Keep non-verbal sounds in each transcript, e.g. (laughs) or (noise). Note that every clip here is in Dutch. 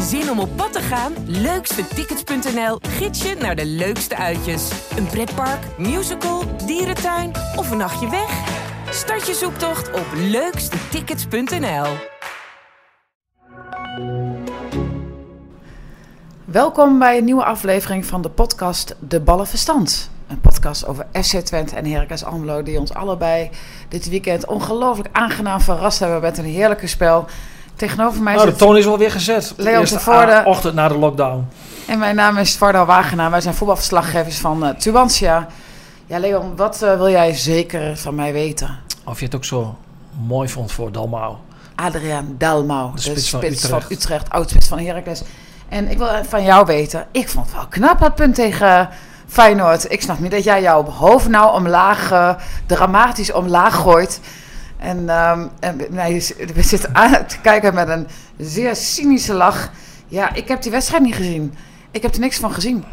Zin om op pad te gaan? Leukstetickets.nl gids je naar de leukste uitjes. Een pretpark, musical, dierentuin of een nachtje weg? Start je zoektocht op leukstetickets.nl. Welkom bij een nieuwe aflevering van de podcast De Ballenverstand. Een podcast over FC Twente en Heracles Almelo die ons allebei dit weekend ongelooflijk aangenaam verrast hebben met een heerlijke spel. Tegenover mij Nou, de toon is wel weer gezet. Leon a- ochtend na de lockdown. en mijn naam is Varda Wagenaar. Wij zijn voetbalverslaggevers van eh, Tubantia. Ja, Leon, wat eh, wil jij zeker van mij weten? Of je het ook zo mooi vond voor Dalmau. Adriaan Dalmau, de, spits van spits Utrecht. Utrecht, oudspits van Heracles. En ik wil van jou weten, ik vond het wel knap dat punt tegen Feyenoord. Ik snap niet dat jij jouw hoofd nou omlaag, eh, dramatisch omlaag gooit. En, ehm, en nee, we zitten aan te kijken met een zeer cynische lach. Ja, ik heb die wedstrijd niet gezien. Ik heb er niks van gezien.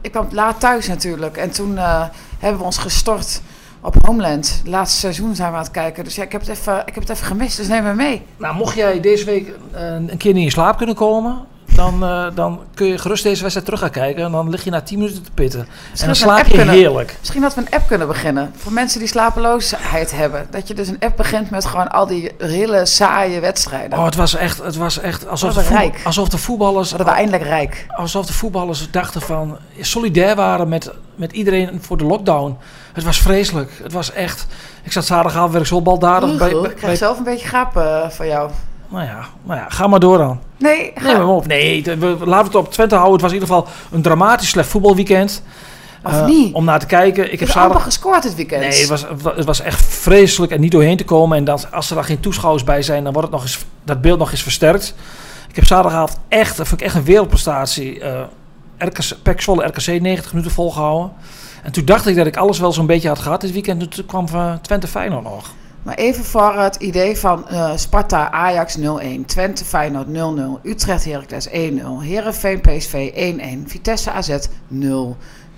Ik kwam laat thuis natuurlijk. En toen eh, hebben we ons gestort op Homeland. Laatste seizoen zijn we aan het kijken. Dus ja, ik heb het even, ik heb het even gemist. Dus neem me mee. Nou, mocht jij deze week eh, een keer in slaap kunnen komen... Dan, eh, dan kun je gerust deze wedstrijd terug gaan kijken. En dan lig je na 10 minuten te pitten. en dan dat slaap je kunnen- heerlijk. Misschien dat we een app kunnen beginnen. Voor mensen die slapeloosheid hebben. Dat je dus een app begint met gewoon al die hele saaie wedstrijden. Oh, het was echt, het was echt alsof, de voetbal- alsof de voetballers... Worden we eindelijk rijk. Alsof de voetballers dachten van... Solidair waren met, met iedereen voor de lockdown. Het was vreselijk. Het was echt... Ik zat zaterdagavond werd ik zo baldadig bij, Oeh, bij, ik krijg bij- zelf een beetje gaap eh, van jou. Nou ja, nou ja, ga maar door dan. Nee, ga. Nee, maar op. Nee, we, laten we het op Twente houden. Het was in ieder geval een dramatisch slecht voetbalweekend. Of Eh, niet? Om naar te kijken. Ik heb zaterdag... gescoord dit weekend. Nee, het was, het was echt vreselijk en niet doorheen te komen. En dat, als er dan geen toeschouwers bij zijn, dan wordt het nog eens, dat beeld nog eens versterkt. Ik heb zaterdagavond echt, dat vond ik echt een wereldprestatie. eh RKC, PEC Zwolle RKC 90 minuten volgehouden. En toen dacht ik dat ik alles wel zo'n beetje had gehad dit weekend. En Toen kwam van Twente Feyenoord nog. Maar even voor het idee van eh, Sparta Ajax 0-1, Twente Feyenoord 0-0, Utrecht Heracles 1-0, Herenveen PSV 1-1, Vitesse AZ 0-0.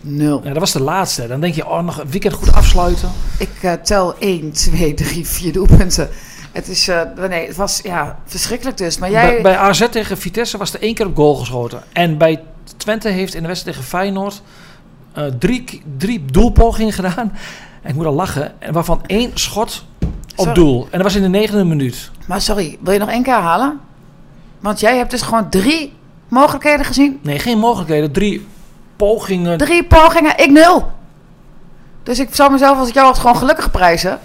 Ja, dat was de laatste. Dan denk je, oh, nog een weekend goed afsluiten. Ik eh, tel 1, 2, 3, 4 doelpunten. Het is, eh, nee, het was ja, verschrikkelijk dus. Maar jij, Bij, bij AZ tegen Vitesse was er één keer op goal geschoten. En bij Twente heeft in de wedstrijd tegen Feyenoord drie, drie doelpogingen gedaan. En ik moet al lachen. En waarvan één schot Sorry. doel. En dat was in de negende minuut. maar sorry, wil je nog één keer halen? Want jij hebt dus gewoon drie mogelijkheden gezien. Nee, geen mogelijkheden. Drie pogingen. Drie pogingen, ik nul. Dus ik zou mezelf als ik jou was gewoon gelukkig prijzen.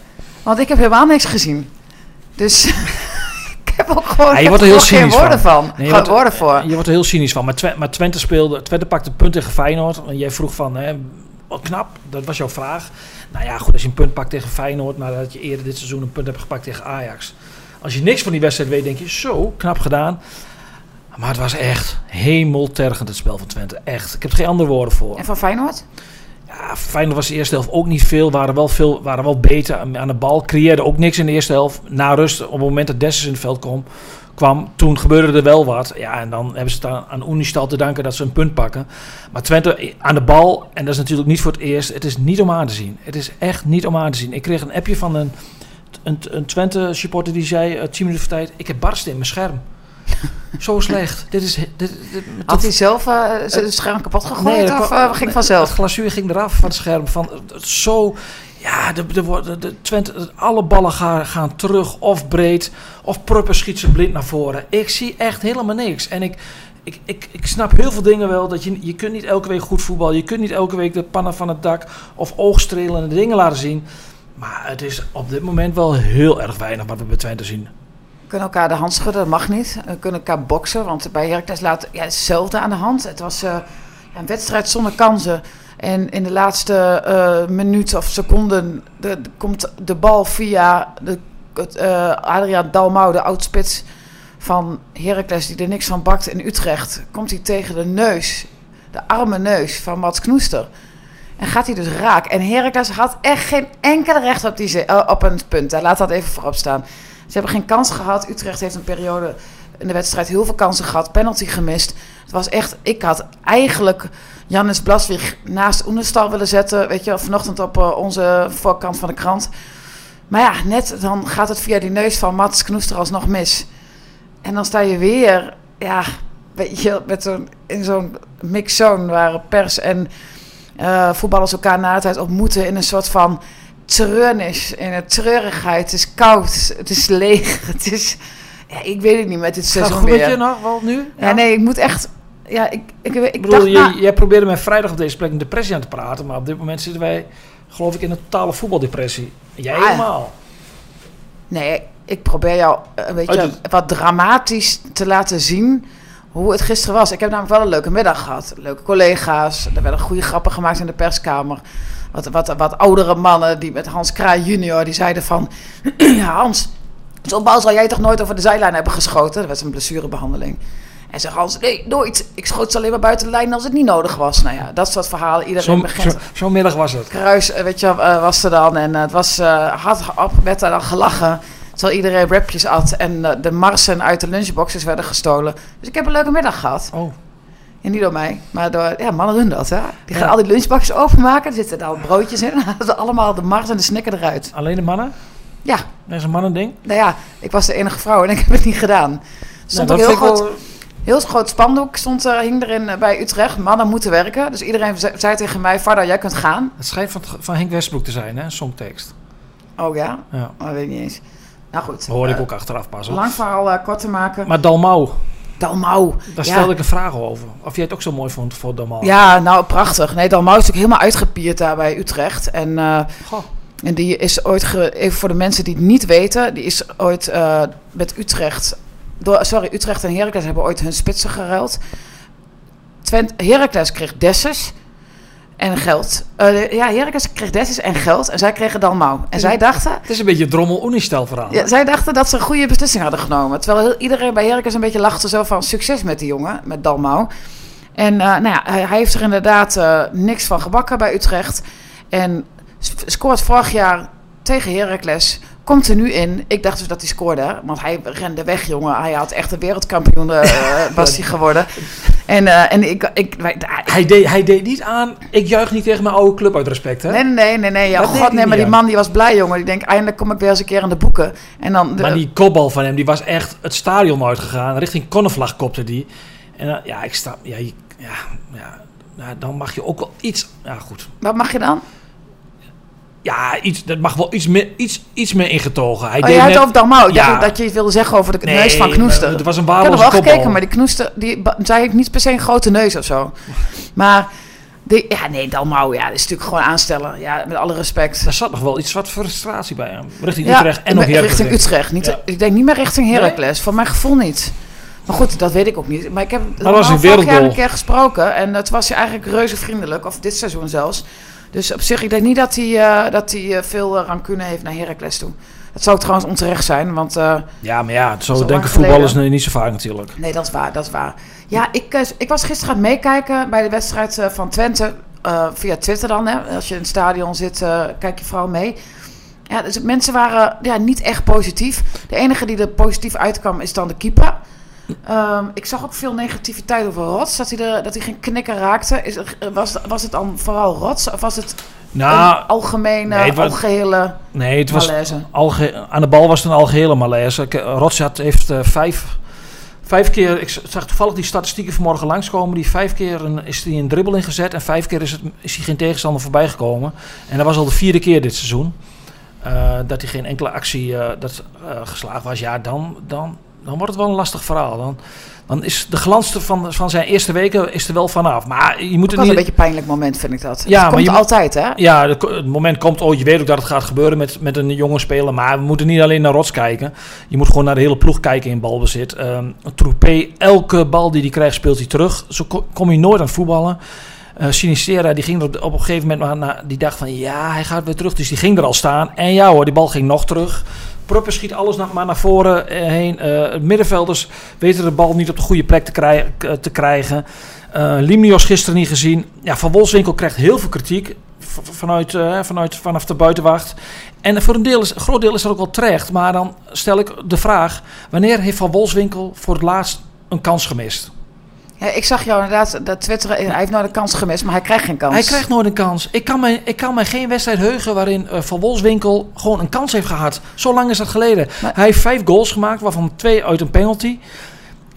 Want ik heb helemaal niks gezien. Dus (laughs) ik heb ook gewoon Ja, je wordt er heel gewoon geen cynisch woorden van. Nee, je wordt er- woorden voor. Je wordt er heel cynisch van. Maar, maar Twente speelde. Twente pakte een punt tegen Feyenoord. En jij vroeg van, hè, knap. Dat was jouw vraag. Nou ja, goed, als je een punt pakt tegen Feyenoord. Maar dat je eerder dit seizoen een punt hebt gepakt tegen Ajax. Als je niks van die wedstrijd weet, denk je, zo, knap gedaan. Maar het was echt hemeltergend het spel van Twente. Echt. Ik heb er geen andere woorden voor. En van Feyenoord? Ja, Feyenoord was de eerste helft ook niet veel. Waren wel, veel, waren wel beter aan de bal. Creëerden ook niks in de eerste helft. Na rust, op het moment dat Dessers in het veld kwam, kwam, toen gebeurde er wel wat. Ja, en dan hebben ze het aan, aan Unistal te danken dat ze een punt pakken. Maar Twente aan de bal, en dat is natuurlijk niet voor het eerst. Het is niet om aan te zien. Het is echt niet om aan te zien. Ik kreeg een appje van een, een, een Twente-supporter die zei, eh, 10 minuten voor tijd, ik heb barsten in mijn scherm. (laughs) Zo slecht. Dit is... Dit, dit, Had hij zelf eh, zijn scherm kapot gegooid dat of eh, ging Het vanzelf? glazuur ging eraf van het scherm. Van, het- zo, ja, de, de, de, Twente, alle ballen gaan, gaan terug of breed. Of Pruppen schiet ze blind naar voren. Ik zie echt helemaal niks. En ik, ik, ik, ik snap heel veel dingen wel. Dat je, je kunt niet elke week goed voetbal. Je kunt niet elke week de pannen van het dak of oogstrelende dingen laten zien. Maar het is op dit moment wel heel erg weinig wat we bij Twente zien. We kunnen elkaar de hand schudden, dat mag niet. We kunnen elkaar boksen, want bij Heracles laat ja, hetzelfde aan de hand. Het was eh, een wedstrijd zonder kansen. En in de laatste eh minuut of seconden de, komt de bal via de, eh, Adriaan Dalmau, de oudspits van Heracles, die er niks van bakt in Utrecht. Komt hij tegen de neus, de arme neus van Mats Knoester. En gaat hij dus raak. En Heracles had echt geen enkele recht op, die, eh, op een punt. Laat dat even voorop staan. Ze hebben geen kans gehad. Utrecht heeft een periode in de wedstrijd heel veel kansen gehad. Penalty gemist. Het was echt... Ik had eigenlijk Jannis Blaswig naast Oenestal willen zetten. Weet je, vanochtend op eh, onze voorkant van de krant. Maar ja, net dan gaat het via die neus van Mats Knoester alsnog mis. En dan sta je weer... Ja, weet je, met zo'n, in zo'n mixzone waar pers en eh, voetballers elkaar na de tijd ontmoeten in een soort van treurnis, in een treurigheid. Het is koud, het is leeg, (laughs) het is... Ja, ik weet het niet met dit Gaat seizoen het goed met weer. je nog wel nu? Ja, nee, ik moet echt... Ja, ik, ik, ik, Ik bedoel, dacht... je, nou, jij probeerde mij vrijdag op deze plek een depressie aan te praten, maar op dit moment zitten wij, geloof ik, in een totale voetbaldepressie. Jij Ah, helemaal. Nee, ik probeer jou een beetje Uit het- wat dramatisch te laten zien hoe het gisteren was. Ik heb namelijk wel een leuke middag gehad. Leuke collega's. Er werden goede grappen gemaakt in de perskamer. Wat, wat, wat oudere mannen die met Hans Kraai junior, die zeiden van... (clears throat) ja, Hans, zo'n bal zal jij toch nooit over de zijlijn hebben geschoten? Dat was een blessurebehandeling. En zei Hans, nee, nooit. Ik schoot ze alleen maar buiten de lijn als het niet nodig was. Nou ja, dat soort verhalen. Iedereen Zo'n begint... zo, middag was het. Kruis, eh, weet je, eh, was er dan. En eh, het was hard op, werd er dan gelachen. Terwijl iedereen rapjes at en de marsen uit de lunchboxes werden gestolen. Dus ik heb een leuke middag gehad. Oh, En niet door mij, maar door... Ja, mannen doen dat, hè. Die gaan Ja. al die lunchboxes openmaken. Er zitten dan broodjes in. En (laughs) dan ze allemaal de mars en de snicker eruit. alleen de mannen? Ja, Dat is een mannending? nou ja, ik was de enige vrouw en ik heb het niet gedaan. Stond Nou, ook heel groot, wel- heel groot spandoek stond, er hing erin eh, bij Utrecht. Mannen moeten werken. Dus iedereen ze- zei tegen mij, Varda, jij kunt gaan. Het schijnt van, van Henk Westbroek te zijn, hè? Een songtekst. Oh ja? Ja. Oh, dat weet ik niet eens. Nou goed. Dat hoorde ik eh, ook achteraf pas. hoor. Lang verhaal eh, kort te maken. Maar Dalmau, Dalmau. daar Ja. stelde ik een vraag over. Of jij het ook zo mooi vond voor Dalmau. Ja, nou prachtig. Nee, Dalmau is natuurlijk helemaal uitgepierd daar bij Utrecht. En, Goh. En die is ooit, ge- even voor de mensen die het niet weten, die is ooit eh, met Utrecht, door, sorry, Utrecht en Heracles hebben ooit hun spitsen geruild. Twent, Heracles kreeg Dessus en geld. Eh, ja, Heracles kreeg Dessus en geld en zij kregen Dalmau. En zij dachten, Het is een beetje drommel unistel verhaal. Ja, zij dachten dat ze een goede beslissing hadden genomen. Terwijl heel, iedereen bij Heracles een beetje lachte zo van succes met die jongen, met Dalmau. En eh, nou ja, hij, hij heeft er inderdaad niks van gebakken bij Utrecht. En scoort vorig jaar tegen Heracles. Komt er nu in. Ik dacht dus dat hij scoorde. Want hij rende weg, jongen. Hij had echt een wereldkampioen (laughs) eh, was hij geworden. En, eh, en ik... ik wij- Hij, deed, hij deed niet aan, ik juich niet tegen mijn oude club uit respect, hè? Nee, nee, nee, nee. Ja, Dat God, nee, maar die aan. man die was blij, jongen. Die denkt, eindelijk kom ik weer eens een keer in de boeken. En dan... De, Maar die kopbal van hem, die was echt het stadion uitgegaan. Richting Konnevlag kopte die. En eh, ja, ik sta... Ja, ja, ja, nou, dan mag je ook wel iets... Ja, goed. Wat mag je dan? Ja, iets, dat mag wel iets meer, iets, iets meer ingetogen. Hij Oh, deed je had net- het over Dalmau. Ik Ja. dat je iets wilde zeggen over de Nee, neus van Knoester. Het was een ik had er waardeloze wel gekeken, maar die Knoester... Die, zij heeft niet per se een grote neus of zo. Maar... Die, ja, nee, Dalmau, ja, dat is natuurlijk gewoon aanstellen. Ja, met alle respect. Daar zat nog wel iets wat frustratie bij hem. Richting Ja, Utrecht en nog Heracles. richting Utrecht. Niet, Ja. Ik denk niet meer richting Heracles. Van mijn gevoel niet. Maar goed, dat weet ik ook niet. Maar ik heb was een vorig jaar wereldgoal. een keer gesproken. En het was eigenlijk reuze vriendelijk. Of dit seizoen zelfs. Dus op zich, ik denk niet dat hij, eh, dat hij eh, veel eh, rancune heeft naar Heracles toe. Dat zou trouwens onterecht zijn. Want Ja, maar ja, zo denken voetballers niet zo vaak natuurlijk. Nee, dat is waar, dat is waar. Ja, ik, ik was gisteren aan het meekijken bij de wedstrijd van Twente. via Twitter dan, hè. Als je in het stadion zit, kijk je vooral mee. Ja, dus mensen waren ja, niet echt positief. De enige die er positief uitkwam is dan de keeper. Ehm, ik zag ook veel negativiteit over Rots. Dat hij, dat hij geen knikker raakte. Is, was, was het dan vooral Rots? Of was het Nou, een algemene, nee, het was- algehele nee, het was alge- aan de bal was het een algehele malaise. Eh, Rotsjat heeft eh, vijf, vijf keer, ik zag toevallig die statistieken vanmorgen langskomen, die vijf keer een, is hij een dribbel ingezet en vijf keer is, het, is hij geen tegenstander voorbij gekomen. En dat was al de vierde keer dit seizoen. eh, dat hij geen enkele actie eh, dat, geslaagd was. Ja, dan, dan, dan wordt het wel een lastig verhaal. Dan, dan is de glans van, van zijn eerste weken is er wel vanaf. Maar je moet het niet... een beetje een pijnlijk moment, vind ik dat. Ja, dat maar komt je altijd, hè? Ja, het moment komt ooit. Je weet ook dat het gaat gebeuren met, met een jonge speler. Maar we moeten niet alleen naar Rots kijken. Je moet gewoon naar de hele ploeg kijken in balbezit. Ehm Troepé, elke bal die hij krijgt, speelt hij terug. Zo ko- kom je nooit aan het voetballen. Eh Sinistera, die ging er op, op een gegeven moment maar naar, die dacht van ja, hij gaat weer terug. Dus die ging er al staan. En ja hoor, die bal ging nog terug. Pruppen schiet alles maar naar voren eh, heen. Eh, middenvelders weten de bal niet op de goede plek te, te krijgen. Eh Limnios gisteren niet gezien. Ja, Van Wolfswinkel krijgt heel veel kritiek vanuit, eh, vanuit, vanaf de buitenwacht. En voor een, deel is, een groot deel is dat ook wel terecht. Maar dan stel ik de vraag: wanneer heeft Van Wolfswinkel voor het laatst een kans gemist? Ja, ik zag jou inderdaad dat twitteren. Hij heeft nou de kans gemist, maar hij krijgt geen kans. Hij krijgt nooit een kans. Ik kan mij, ik kan geen wedstrijd heugen waarin eh, Van Wolfswinkel gewoon een kans heeft gehad. Zo lang is dat geleden. Maar- Hij heeft vijf goals gemaakt, waarvan twee uit een penalty.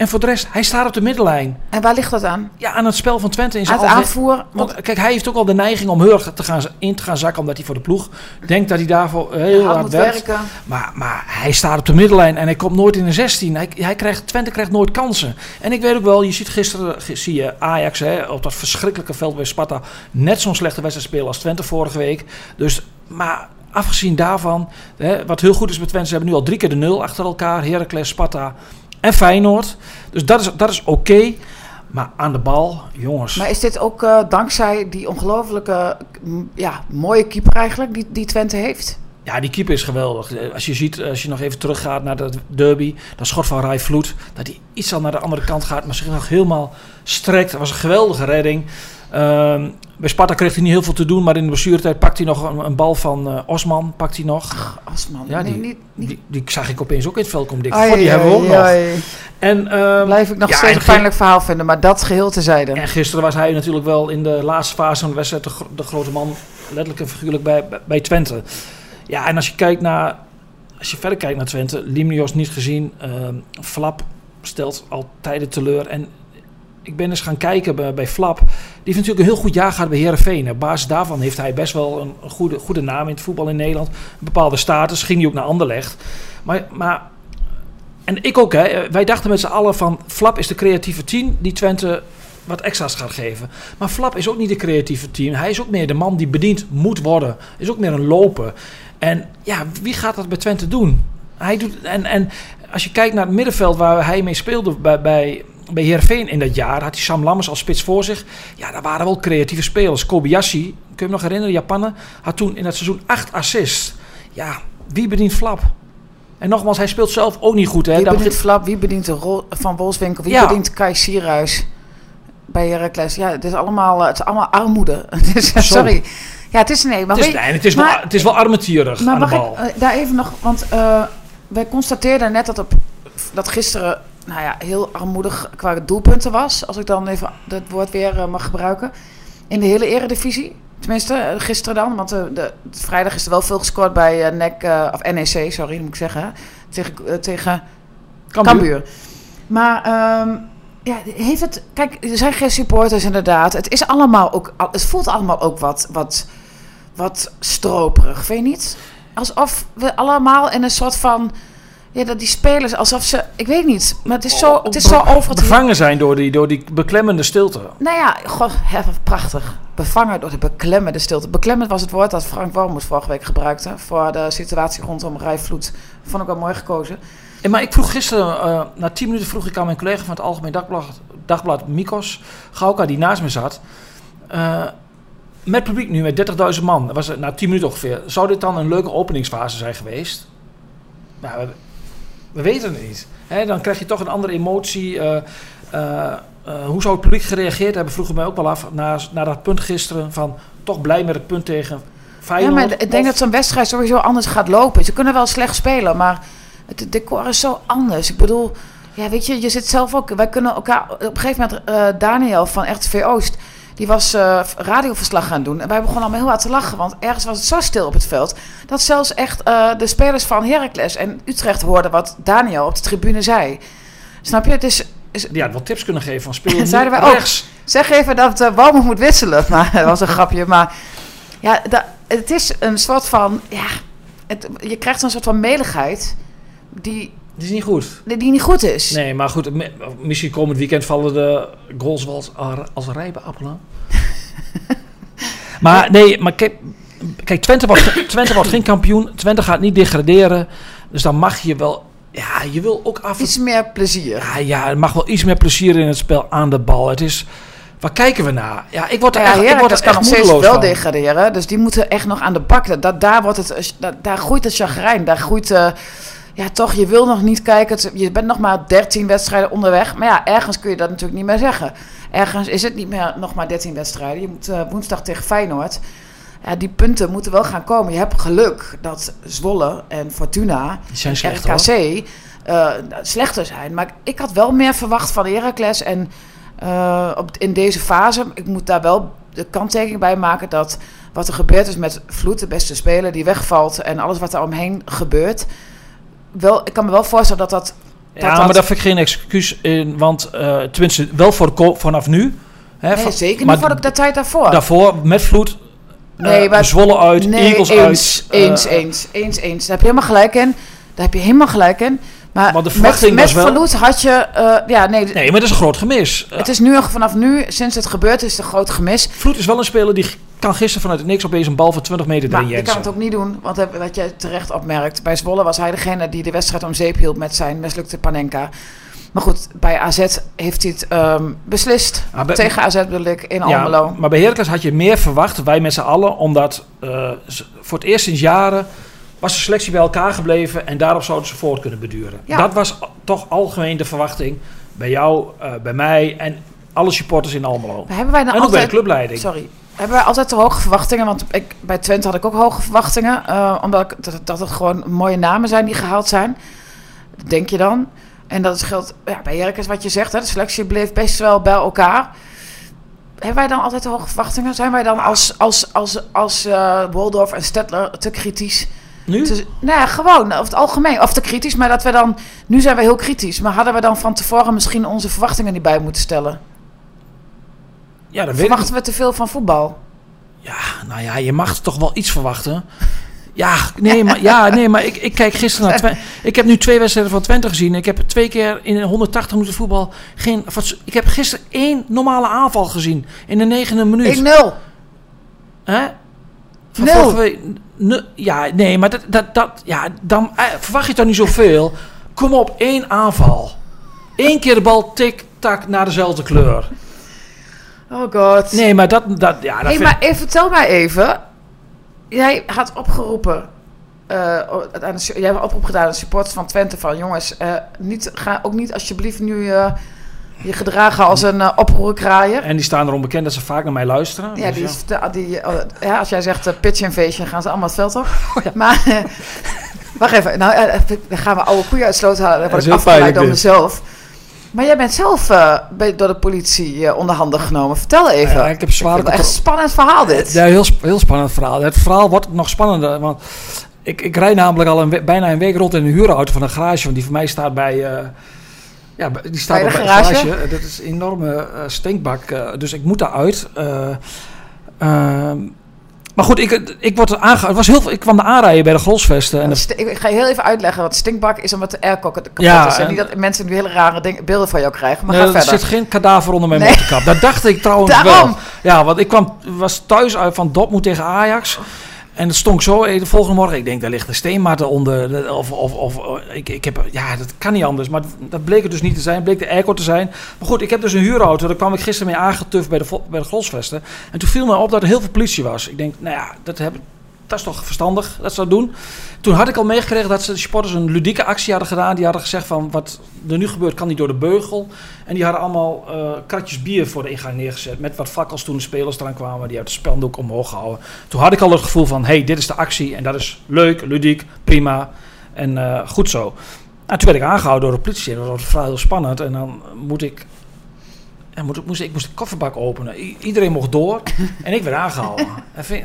En voor de rest, hij staat op de middenlijn. En waar ligt dat aan? Ja, aan het spel van Twente in zijn Aan het algemeen- aanvoer? Want kijk, hij heeft ook al de neiging om heel erg te gaan, in te gaan zakken, omdat hij voor de ploeg denkt dat hij daarvoor heel hard hard moet werkt. werken. Maar, maar hij staat op de middenlijn en hij komt nooit in de 16. Hij, hij krijgt, Twente krijgt nooit kansen. En ik weet ook wel, je ziet gisteren zie je Ajax hè, op dat verschrikkelijke veld bij Sparta net zo'n slechte wedstrijd spelen als Twente vorige week. Dus, maar afgezien daarvan, hè, wat heel goed is met Twente, ze hebben nu al drie keer de nul achter elkaar. Heracles, Sparta en Feyenoord. Dus dat is, dat is oké. Maar aan de bal, jongens. Maar is dit ook eh, dankzij die ongelofelijke, m, ja, mooie keeper eigenlijk, die, die Twente heeft? Ja, die keeper is geweldig. Eh, Als je ziet, als je nog even teruggaat naar de derby, dat schot van Rai Vloed, dat hij iets al naar de andere kant gaat, maar zich nog helemaal strekt. Dat was een geweldige redding. Ehm, bij Sparta kreeg hij niet heel veel te doen, maar in de blessuretijd pakt hij nog een, een bal van eh, Osman, pakt hij nog. Asman. Ja, nee, die- niet, niet. Die, die zag ik opeens ook in het veld komen. Dik. Die hebben we ook nog. En, ehm, Blijf ik nog ja, steeds en een pijnlijk verhaal vinden, maar dat geheel tezijde. En gisteren was hij natuurlijk wel in de laatste fase van de wedstrijd de, gro- de grote man, letterlijk en figuurlijk bij, bij, Twente. Ja, en als je kijkt naar, als je verder kijkt naar Twente, Limnios niet gezien, ehm, Flap stelt al tijden teleur. En ik ben eens gaan kijken bij, Flap. Die heeft natuurlijk een heel goed jaar gehad bij Herenveen. Op basis daarvan heeft hij best wel een, een goede, goede naam in het voetbal in Nederland. Een bepaalde status. Ging hij ook naar Anderlecht. Maar, maar en ik ook, hè. Wij dachten met z'n allen van... Flap is de creatieve team die Twente wat extra's gaat geven. Maar Flap is ook niet de creatieve team. Hij is ook meer de man die bediend moet worden. Is ook meer een loper. En ja, wie gaat dat bij Twente doen? Hij doet, en, en als je kijkt naar het middenveld waar hij mee speelde bij, bij, bij Heerenveen in dat jaar... had hij Sam Lammers als spits voor zich. Ja, daar waren wel creatieve spelers. Kobayashi, kun je hem nog herinneren, Japaner... had toen in dat seizoen acht assists. Ja, wie bedient Flap? En nogmaals, hij speelt zelf ook niet goed. Hè? Wie bedient Flap, wie bedient de rol van Wolfswinkel, wie Ja. bedient Kai Sierhuis bij Heracles? Ja, het is allemaal, het is allemaal armoede. (laughs) Is-. Sorry. Ja, het is nee, maar Het is, nee, het is, wel, het is wel armetierig Maar aan de bal. ik daar even nog, want eh, wij constateerden net dat, op, dat gisteren nou ja, heel armoedig qua doelpunten was. Als ik dan even dat woord weer eh, mag gebruiken. In de hele eredivisie. Tenminste, eh, gisteren dan. Want de, de, vrijdag is er wel veel gescoord bij eh, NEC, eh, of NEC, sorry, moet ik zeggen. Tegen, eh, tegen Cambuur. Cambuur. Maar ehm, ja, heeft het. Kijk, er zijn geen supporters inderdaad. Het is allemaal ook. Het voelt allemaal ook wat, wat, wat stroperig, vind je niet? Alsof we allemaal in een soort van. Ja, dat die spelers, alsof ze. Ik weet niet, maar het is zo, het is zo over het. Bevangen zijn door die, door die beklemmende stilte. Nou ja, wat prachtig. Bevangen door de beklemmende stilte. Beklemmend was het woord dat Frank Wormoes vorige week gebruikte. Voor de situatie rondom Rijvloed. Vond ik wel mooi gekozen. En, maar ik vroeg gisteren, eh, na tien minuten vroeg ik aan mijn collega van het Algemeen Dagblad, dagblad Mikos Gauka, die naast me zat. eh, met publiek nu, met 30.000 man, was het na 10 minuten ongeveer. Zou dit dan een leuke openingsfase zijn geweest? Nou, we, we weten het niet. Dan krijg je toch een andere emotie. eh, eh, eh, hoe zou het publiek gereageerd hebben, vroegen mij ook wel af. Na, na dat punt gisteren, van toch blij met het punt tegen Ja, Feyenoord. maar ik denk Of- dat zo'n wedstrijd sowieso anders gaat lopen. Ze kunnen wel slecht spelen, maar het decor is zo anders. Ik bedoel, ja, weet je, je zit zelf ook. Wij kunnen elkaar. Op een gegeven moment, Daniel van RTV Oost. Die was eh, radioverslag gaan doen. En wij begonnen allemaal heel hard te lachen. Want ergens was het zo stil op het veld. Dat zelfs echt eh, de spelers van Heracles en Utrecht hoorden wat Daniel op de tribune zei. Snap je? Het is, is, Die had wel tips kunnen geven van speel (laughs) Zeiden wij ook. rechts. Zeg even dat uh, Walmer moet wisselen. (laughs) Maar dat was een grapje. Maar ja, da- het is een soort van. Ja, het, je krijgt een soort van meligheid. Die, Het is niet goed. die niet goed is. Nee, maar goed, mi- misschien komend weekend vallen de goals wel als, als rijpe appelen. Maar nee, maar kijk, kijk Twente, wordt, Twente wordt geen kampioen. Twente gaat niet degraderen. Dus dan mag je wel... Ja, je wil ook af Iets meer plezier. Ja, ja, er mag wel iets meer plezier in het spel aan de bal. Het is... Waar kijken we naar? Ja, ik word er Ja, echt, ik word er kan echt nog steeds wel van. degraderen. Dus die moeten echt nog aan de bak. Dat, dat- daar, wordt het, dat, daar groeit het chagrijn. Daar groeit... eh, ja, toch, je wil nog niet kijken. Je bent nog maar 13 wedstrijden onderweg. Maar ja, ergens kun je dat natuurlijk niet meer zeggen. Ergens is het niet meer nog maar 13 wedstrijden. Je moet eh, woensdag tegen Feyenoord. Ja, die punten moeten wel gaan komen. Je hebt geluk dat Zwolle en Fortuna, zijn slecht. RKC, eh, slechter zijn. Maar ik had wel meer verwacht van Heracles. En eh, op, in deze fase, ik moet daar wel de kanttekening bij maken dat wat er gebeurd is met Vloed, de beste speler, die wegvalt en alles wat er omheen gebeurt. Wel, ik kan me wel voorstellen dat dat Ja, dat- maar dat vind ik geen excuus in, want uh, tenminste wel voor vanaf nu. Hè, Nee, van- zeker niet voor de, tijd daarvoor. Daarvoor met vloed, Nee, eh, maar- Zwolle uit, nee, Eagles eens, uit. eens, eh, eens, eens, eens. Daar heb je helemaal gelijk in. Daar heb je helemaal gelijk in. Maar de met, met was wel- verloed had je... eh, ja, nee, Nee, maar dat is een groot gemis. Eh, het is nu, vanaf nu, sinds het gebeurd is, een groot gemis. Vloed is wel een speler die kan gisteren vanuit het niks opeens een bal van 20 meter Maar erin je kan jensen. het ook niet doen, want wat je terecht opmerkt, bij Zwolle was hij degene die de wedstrijd om zeep hield met zijn mislukte Panenka. Maar goed, bij AZ heeft hij het ehm, beslist. Maar bij- Tegen AZ bedoel ik, in Ja, Almelo. maar bij Heracles had je meer verwacht, wij met z'n allen, omdat eh, voor het eerst sinds jaren was de selectie bij elkaar gebleven en daarop zouden ze voort kunnen beduren. Ja. Dat was toch algemeen de verwachting bij jou, eh, bij mij en alle supporters in Almelo. Maar Hebben wij dan En ook bij de altijd... clubleiding. Sorry. Hebben wij altijd te hoge verwachtingen? Want ik, bij Twente had ik ook hoge verwachtingen. eh, omdat ik, dat, dat het gewoon mooie namen zijn die gehaald zijn. Denk je dan. En dat scheelt ja, bij Heracles wat je zegt. Hè, de selectie bleef best wel bij elkaar. Hebben wij dan altijd te hoge verwachtingen? Zijn wij dan als, als, als, als eh Waldorf en Stettler te kritisch? Nu? Te, nou ja, gewoon, over het algemeen. Of te kritisch, maar dat we dan... Nu zijn we heel kritisch. Maar hadden we dan van tevoren misschien onze verwachtingen niet bij moeten stellen? Ja, ik Verwachten we te veel van voetbal? Ja, nou ja, je mag toch wel iets verwachten. Ja, nee, maar, ja, nee, maar ik, ik kijk gisteren naar Twente. (laughs) Ik heb nu twee wedstrijden van Twente gezien. Ik heb twee keer in 180 minuten voetbal geen... Ik heb gisteren één normale aanval gezien in de negende minuut. 1-0. Hè? Van Nul. week. Ja, nee, maar dat, dat, dat, ja, dan eh, verwacht je toch niet zoveel. Kom op, één aanval. Eén keer de bal tik-tak naar dezelfde kleur. Oh god. Nee, maar dat, dat, ja, dat hey, vind maar even, vertel mij even. Jij had opgeroepen. eh, aan de, jij hebt oproep gedaan aan de supporters van Twente van jongens, eh, niet, ga ook niet alsjeblieft nu eh, je gedragen als een uh, oproerkraaier. En die staan erom bekend dat ze vaak naar mij luisteren. Ja, Dus die, ja. is de- die, eh, ja, als jij zegt eh, pitch invasion, gaan ze allemaal het veld op. (laughs) Oh, Maar, wacht even, nou, dan gaan we oude koeien uit sloot halen. Dan word ik afgeleid door mezelf. Maar jij bent zelf eh, bij- door de politie eh, onder handen genomen. Vertel even. Ja, ik heb zware vind het echt een spannend verhaal dit. Ja, heel, heel spannend verhaal. Het verhaal wordt nog spannender. Want ik, ik rijd namelijk al een bijna een week rond in een huurauto van een garage. Want die voor mij staat bij. eh, ja, die staat Bij de bij garage? Dat is een enorme stinkbak. dus ik moet daaruit. eh ehm, maar goed, ik, ik, word aange het was heel, veel- ik kwam de aanrijden bij de Grosvesten. En En de- st- ik ga je heel even uitleggen wat stinkbak is omdat de airco kapot Ja, is. En en- niet dat mensen nu hele rare dingen, beelden van jou krijgen. Maar Nee, ga er verder. zit geen kadaver onder mijn Nee. motorkap. Dat dacht ik trouwens (laughs) Daarom. wel. Ja, want ik kwam, was thuis uit van Dortmund tegen Ajax. En het stonk zo eh, de volgende morgen. Ik denk, daar ligt een steenmat onder. De- Of, of, of eh, ik, ik heb, ja, dat kan niet anders. Maar dat bleek het dus niet te zijn. bleek de airco te zijn. Maar goed, ik heb dus een huurauto. Daar kwam ik gisteren mee aangetuft bij de, bij de Grosvesten. En toen viel me op dat er heel veel politie was. Ik denk, nou ja, dat, heb, dat is toch verstandig dat ze dat doen. Toen had ik al meegekregen dat ze de supporters een ludieke actie hadden gedaan. Die hadden gezegd van, wat er nu gebeurt kan niet door de beugel. En die hadden allemaal eh, kratjes bier voor de ingang neergezet. Met wat fakkels toen de spelers eraan kwamen. Die hadden het speldoek omhoog gehouden. Toen had ik al het gevoel van, hey, dit is de actie. En dat is leuk, ludiek, prima. En eh, goed zo. Nou, toen werd ik aangehouden door de politie. Dat was vrij heel spannend. En dan moet ik... Ik- moest, ik moest de kofferbak openen. I- iedereen mocht door. (laughs) en ik werd aangehouden. En vind,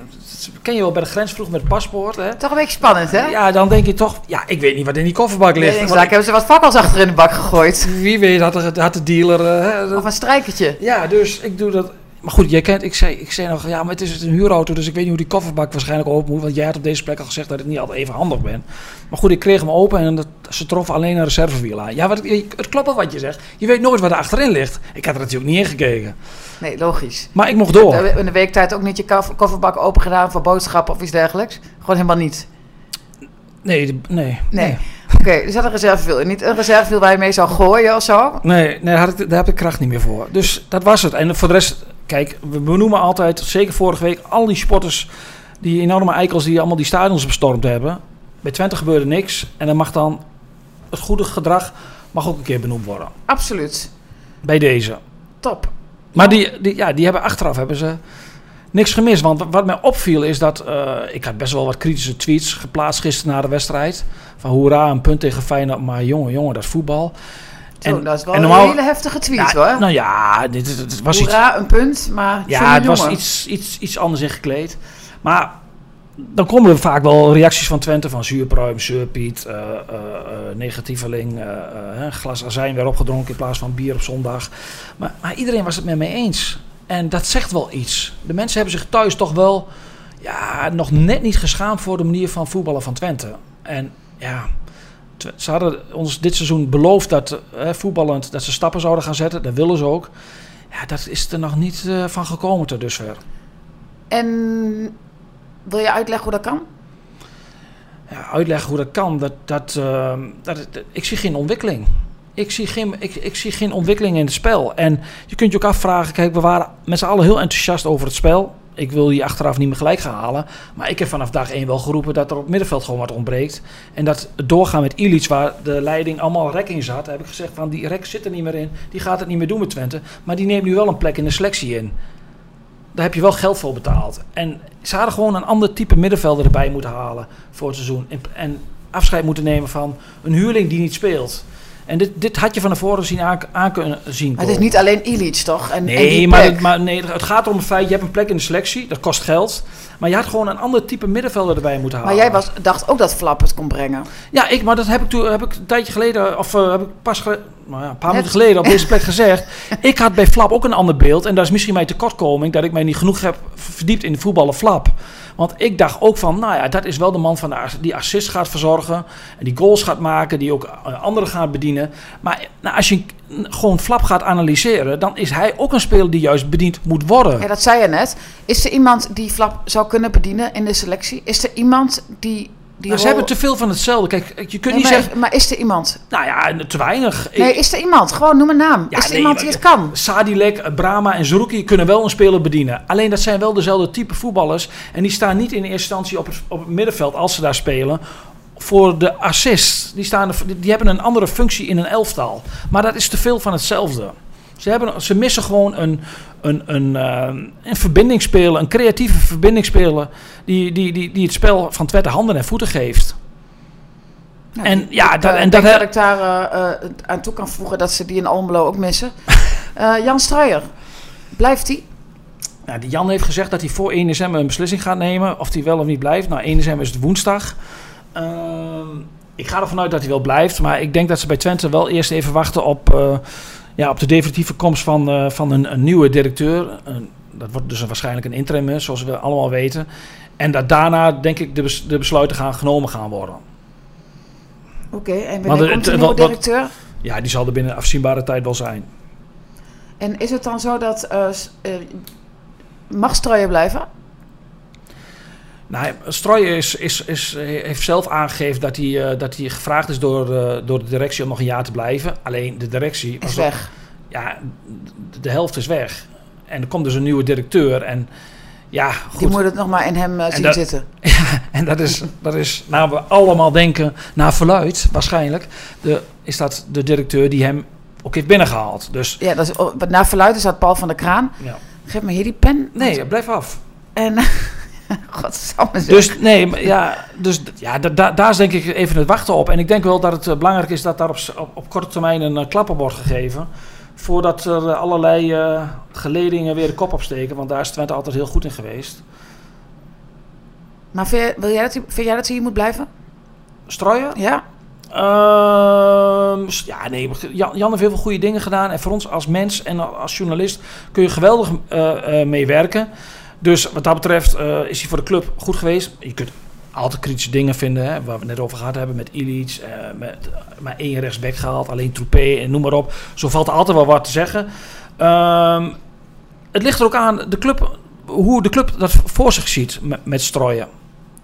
ken je wel bij de grens vroeg met het paspoort. Hè? Toch een beetje spannend, hè? Ja, dan denk je toch... Ja, ik weet niet wat in die kofferbak ligt. Nee, daar hebben ze wat fakkels achter in de bak gegooid. wie weet had de, had de dealer... eh, Of een strijkertje. ja, dus ik doe dat. Maar goed, jij kent, ik zei, ik zei nog, ja, maar het is een huurauto, dus ik weet niet hoe die kofferbak waarschijnlijk open moet. Want jij had op deze plek al gezegd dat ik niet altijd even handig ben. Maar goed, ik kreeg hem open en dat, ze troffen alleen een reservewiel aan. Ja, wat, het klopt wel wat je zegt. Je weet nooit wat er achterin ligt. Ik had er natuurlijk niet in gekeken. Nee, logisch. Maar ik mocht door. In de weektijd ook niet je kofferbak open gedaan voor boodschappen of iets dergelijks. Gewoon helemaal niet. Nee, nee. Nee. Oké, er zat een reservewiel. Niet een reservewiel waar je mee zou gooien of zo. Nee, nee daar, had ik, daar heb ik kracht niet meer voor. Dus dat was het. En voor de rest, kijk, we benoemen altijd, zeker vorige week, al die sporters, die enorme eikels die allemaal die stadions bestormd hebben. Bij Twente gebeurde niks. En dan mag dan het goede gedrag mag ook een keer benoemd worden. Absoluut. Bij deze. Top. Maar die, die, ja, die hebben achteraf hebben ze niks gemist. Want wat- mij opviel is dat... eh, ik had best wel wat kritische tweets geplaatst gisteren na de wedstrijd. Van hoera, een punt tegen Feyenoord. Maar jongen, jongen, dat is voetbal. Zo, En- dat is wel en normaal- een hele heftige tweet Ja, hoor. Nou ja, dit, dit, dit was iets... Een punt, maar Ja, het was iets, iets, iets anders ingekleed. Maar dan komen er vaak wel reacties van Twente van zuurpruim, zeurpiet, uh, negatieveling, glas azijn weer opgedronken in plaats van bier op zondag. Maar, maar iedereen was het met mij eens. En dat zegt wel iets. De mensen hebben zich thuis toch wel ja, nog net niet geschaamd voor de manier van voetballen van Twente. En ja, ze hadden ons dit seizoen beloofd dat voetballend dat ze stappen zouden gaan zetten. Dat willen ze ook. Ja, dat is er nog niet van gekomen tot dusver. En wil je uitleggen hoe dat kan? Ja, uitleggen hoe dat kan, dat, dat, uh, dat, ik zie geen ontwikkeling. Ik zie geen, ik, ik zie geen ontwikkeling in het spel. En je kunt je ook afvragen, kijk, we waren met z'n allen heel enthousiast over het spel. Ik wil je achteraf niet meer gelijk gaan halen. Maar ik heb vanaf dag 1 wel geroepen dat er op het middenveld gewoon wat ontbreekt. En dat het doorgaan met Illich, waar de leiding allemaal rek in zat, heb ik gezegd van die rek zit er niet meer in. Die gaat het niet meer doen met Twente. Maar die neemt nu wel een plek in de selectie in daar heb je wel geld voor betaald. En ze hadden gewoon een ander type middenvelder erbij moeten halen voor het seizoen. En, en afscheid moeten nemen van een huurling die niet speelt. En dit, dit had je van tevoren zien aan, kunnen zien. Maar het is niet alleen Illich, toch? En, nee, maar, het, maar nee, het gaat om het feit, je hebt een plek in de selectie, dat kost geld. Maar je had gewoon een ander type middenvelder erbij moeten halen. Maar jij was, dacht ook dat Flap het kon brengen. Ja, ik, maar dat heb ik, toen, heb ik een tijdje geleden, of uh, heb ik pas nou ja, een paar minuten geleden op deze (laughs) plek gezegd. Ik had bij Flap ook een ander beeld. En dat is misschien mijn tekortkoming, dat ik mij niet genoeg heb verdiept in de voetballen Flap. Want ik dacht ook van, nou ja, dat is wel de man van de, die assist gaat verzorgen. En die goals gaat maken, die ook eh, anderen gaat bedienen. Maar nou, als je gewoon Flap gaat analyseren, dan is hij ook een speler die juist bediend moet worden. Ja, dat zei je net. Is er iemand die Flap zou kunnen bedienen in de selectie? Is er iemand die die nou, Ze hebben te veel van hetzelfde. Kijk, je kunt niet zeggen... Maar is er iemand? Nou ja, te weinig. Nee, is er iemand? Gewoon noem een naam. is er iemand die het kan? Sadilek, Brahma en Zerouki kunnen wel een speler bedienen. Alleen dat zijn wel dezelfde type voetballers. En die staan niet in eerste instantie op het, op het middenveld als ze daar spelen voor de assist. Die, staan, die hebben een andere functie in een elftal. Maar dat is te veel van hetzelfde. Ze, hebben, ze missen gewoon een, een, een, uh, een verbindingsspeler, een creatieve verbindingsspeler. Die, die, die, die het spel van Twente handen en voeten geeft. Nou, en ja, dat, en dat, dat ik daar uh, aan toe kan voegen dat ze die in Almelo ook missen. uh, (laughs) Jan Struijer, blijft hij? Nou, Jan heeft gezegd dat hij voor 1 december een beslissing gaat nemen. Of hij wel of niet blijft. Nou, 1 december is het woensdag. Ehm, ik ga ervan uit dat hij wel blijft. Maar ik denk dat ze bij Twente wel eerst even wachten op ja, op de definitieve komst van, uh, van een, een, nieuwe directeur. dat wordt dus waarschijnlijk een interim, zoals we allemaal weten. En dat daarna, denk ik, de, bes, de besluiten gaan genomen gaan worden. Oké, en wanneer komt de nieuwe directeur? ja, die zal er binnen afzienbare tijd wel zijn. En is het dan zo dat uh, mag blijven? Nou, Strooijen is, is, is, heeft zelf aangegeven dat hij, uh, dat hij gevraagd is door, uh, door de directie om nog een jaar te blijven. Alleen de directie... Is weg. ja, de, helft is weg. En er komt dus een nieuwe directeur en... Ja, goed. Die moet het nog maar in hem uh, zien dat, zitten. (laughs) Ja, en dat is, dat is, nou we allemaal denken, naar verluid waarschijnlijk, de, is dat de directeur die hem ook heeft binnengehaald. Dus, ja, dat is, naar verluid is dat Paul van der Kraan. Ja. Geef me hier die pen. Nee, blijf af. En (laughs) (laughs) Godsamme Dus nee, ja, dus, ja da, daar is denk ik even het wachten op. En ik denk wel dat het eh, belangrijk is dat daar op, op, korte termijn een uh, klapper wordt gegeven. Voordat er uh, allerlei uh, geledingen weer de kop opsteken. Want daar is Twente altijd heel goed in geweest. Maar vind, wil jij dat, vind jij dat hij hier moet blijven? Strooien? Ja. Uh, ja, nee, Jan, Jan, heeft heel veel goede dingen gedaan. En voor ons als mens en als journalist kun je geweldig uh, meewerken. Dus wat dat betreft uh, is hij voor de club goed geweest. Je kunt altijd kritische dingen vinden, hè, waar we net over gehad hebben met Illich, uh, met maar één rechtsback gehaald, alleen Troepé en noem maar op. Zo valt er altijd wel wat te zeggen. Um, het ligt er ook aan de club, hoe de club dat voor zich ziet met, strooien.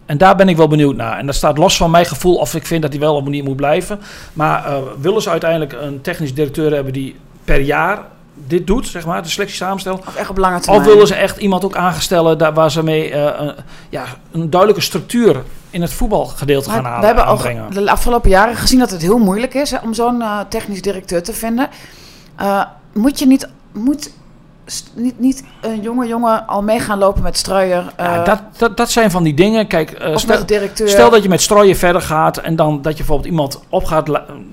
En daar ben ik wel benieuwd naar. En dat staat los van mijn gevoel of ik vind dat hij wel op manier moet blijven. Maar uh, willen ze uiteindelijk een technisch directeur hebben die per jaar dit doet, zeg maar, de selectie samenstellen. Of echt op lange termijn. Of willen ze echt iemand ook aangestellen daar, waar ze mee uh, een, ja, een duidelijke structuur in het voetbalgedeelte gaan halen. We hebben aanbrengen. al de afgelopen jaren gezien dat het heel moeilijk is hè, om zo'n uh, technisch directeur te vinden. Uh, moet je niet, moet niet, niet een jonge jongen al mee gaan lopen met Struijer. Uh, ja, dat, dat, dat zijn van die dingen. Kijk, uh, stel, stel, dat je met Struijer verder gaat en dan dat je bijvoorbeeld iemand op gaat,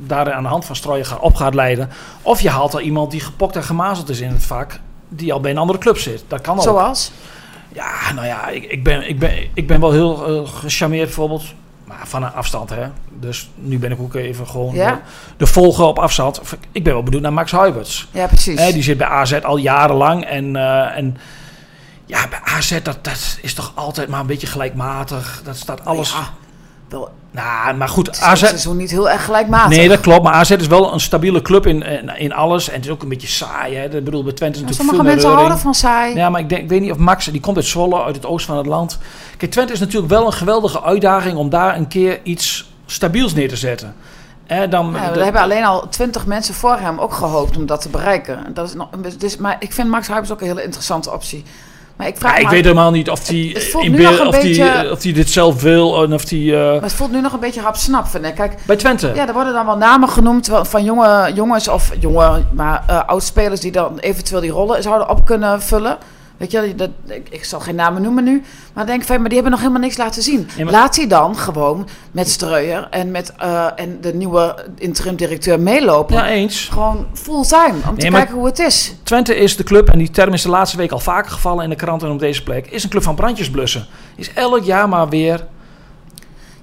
daar aan de hand van Struijer gaat, op gaat leiden. Of je haalt er iemand die gepokt en gemazeld is in het vak, die al bij een andere club zit. Dat kan ook. Zoals? Ja, nou ja, ik, ik, ben, ik, ben, ik ben wel heel eh, gecharmeerd bijvoorbeeld. Maar van een afstand, hè. Dus nu ben ik ook even gewoon Ja? de, de volger op afstand. Ik ben wel benieuwd naar Max Huiberts. Ja, precies. Hè, die zit bij AZ al jarenlang. En, eh, en ja, bij AZ, dat, dat is toch altijd maar een beetje gelijkmatig. Dat staat alles... Ja, wel, Nou, maar goed, het is AZ... niet heel erg gelijkmatig. Nee, dat klopt. Maar AZ is wel een stabiele club in, in, in alles. En het is ook een beetje saai. Hè. Ik bedoel, bij Twente is Ja, natuurlijk sommige veel mensen houden van saai. Ja, maar ik, denk, ik weet niet of Max, die komt uit Zwolle, uit het oosten van het land. Kijk, Twente is natuurlijk wel een geweldige uitdaging om daar een keer iets stabiels neer te zetten. Dan, Ja, de- er hebben alleen al twintig mensen voor hem ook gehoopt om dat te bereiken. Dat is nog, dus, maar ik vind Max Huibers ook een hele interessante optie. Maar ik vraag Ja, ik weet helemaal niet of voelt in beeld- of, die, of die dit zelf wil en of die eh, maar het voelt nu nog een beetje hapsnap, vind ik. Kijk, bij Twente. ja, er worden dan wel namen genoemd van jonge jongens of jonge, maar eh oud-spelers die dan eventueel die rollen zouden op kunnen vullen. Weet je, dat, ik, ik zal geen namen noemen nu. Maar denk van, maar die hebben nog helemaal niks laten zien. Ja, maar- Laat die dan gewoon met Streuer en met eh, en de nieuwe interim-directeur meelopen. Ja, eens. Gewoon fulltime, om te Nee, kijken hoe het is. Twente is de club, en die term is de laatste week al vaker gevallen in de kranten en op deze plek, is een club van brandjes blussen. Is elk jaar maar weer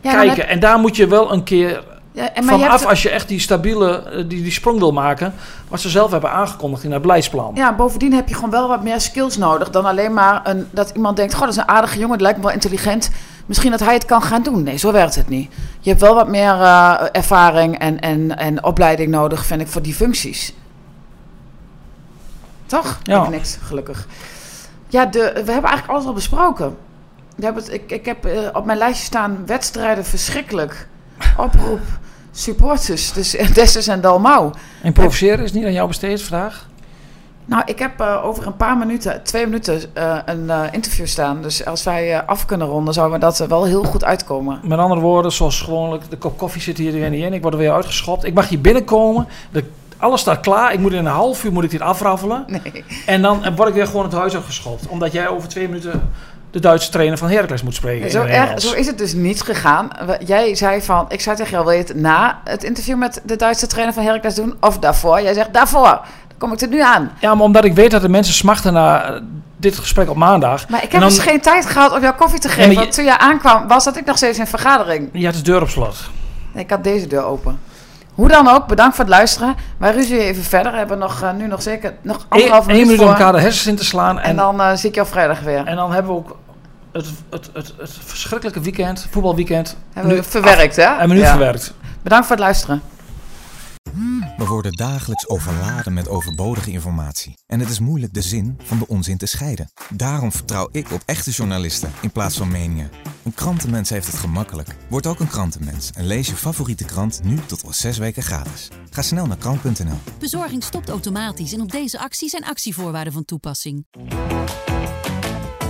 Ja, kijken. En daar moet je wel een keer ja, en maar je vanaf als je echt die stabiele, eh, die, die sprong wil maken, wat ze zelf hebben aangekondigd in het beleidsplan. ja, bovendien heb je gewoon wel wat meer skills nodig dan alleen maar een, dat iemand denkt: Goh, dat is een aardige jongen, die lijkt me wel intelligent. Misschien dat hij het kan gaan doen. Nee, zo werkt het niet. Je hebt wel wat meer eh, ervaring en, en, en opleiding nodig, vind ik, voor die functies. Toch? Ja. Ik niks, gelukkig. Ja, de, we hebben eigenlijk alles al besproken. We hebben het, ik, ik heb eh, op mijn lijstje staan wedstrijden verschrikkelijk. Oproep, supporters, dus (laughs) Dessus en Dalmau. En provoceren is niet aan jou besteed, vraag. Nou, ik heb eh, over een paar minuten, twee minuten, eh, een eh, interview staan. Dus als wij eh, af kunnen ronden, zouden we dat wel heel goed uitkomen. Met andere woorden, zoals gewoonlijk, de kop koffie zit hier weer niet in. Ik word er weer uitgeschopt. Ik mag hier binnenkomen. De, alles staat klaar. Ik moet in een half uur moet ik dit afraffelen. Nee. En dan eh, word ik weer gewoon het huis uitgeschopt. Omdat jij over twee minuten de Duitse trainer van Heracles moet spreken. Zo, erg, zo is het dus niet gegaan. Jij zei van, ik zei tegen jou, wil je het na het interview met de Duitse trainer van Heracles doen? Of daarvoor? Jij zegt daarvoor. Dan kom ik er nu aan. Ja, maar omdat ik weet dat de mensen smachten naar dit gesprek op maandag. Maar ik heb dan- dus geen tijd gehad om jou koffie te geven. maar je- Want toen jij aankwam, was dat ik nog steeds in vergadering. Je had de deur op slot. Ik had deze deur open. Hoe dan ook, bedankt voor het luisteren. Wij ruzie even verder. We hebben nog, eh, nu nog zeker nog Eén anderhalf één minuut minuut om elkaar de hersens in te slaan. En, En, dan eh, zie ik jou vrijdag weer. en dan hebben we ook het, het, het, het verschrikkelijke weekend, voetbalweekend, hebben we nu verwerkt, hè? en minuut Ja. verwerkt. Bedankt voor het luisteren. We worden dagelijks overladen met overbodige informatie. En het is moeilijk de zin van de onzin te scheiden. Daarom vertrouw ik op echte journalisten in plaats van meningen. Een krantenmens heeft het gemakkelijk. Word ook een krantenmens en lees je favoriete krant nu tot al zes weken gratis. Ga snel naar krant.nl. Bezorging stopt automatisch en op deze actie zijn actievoorwaarden van toepassing.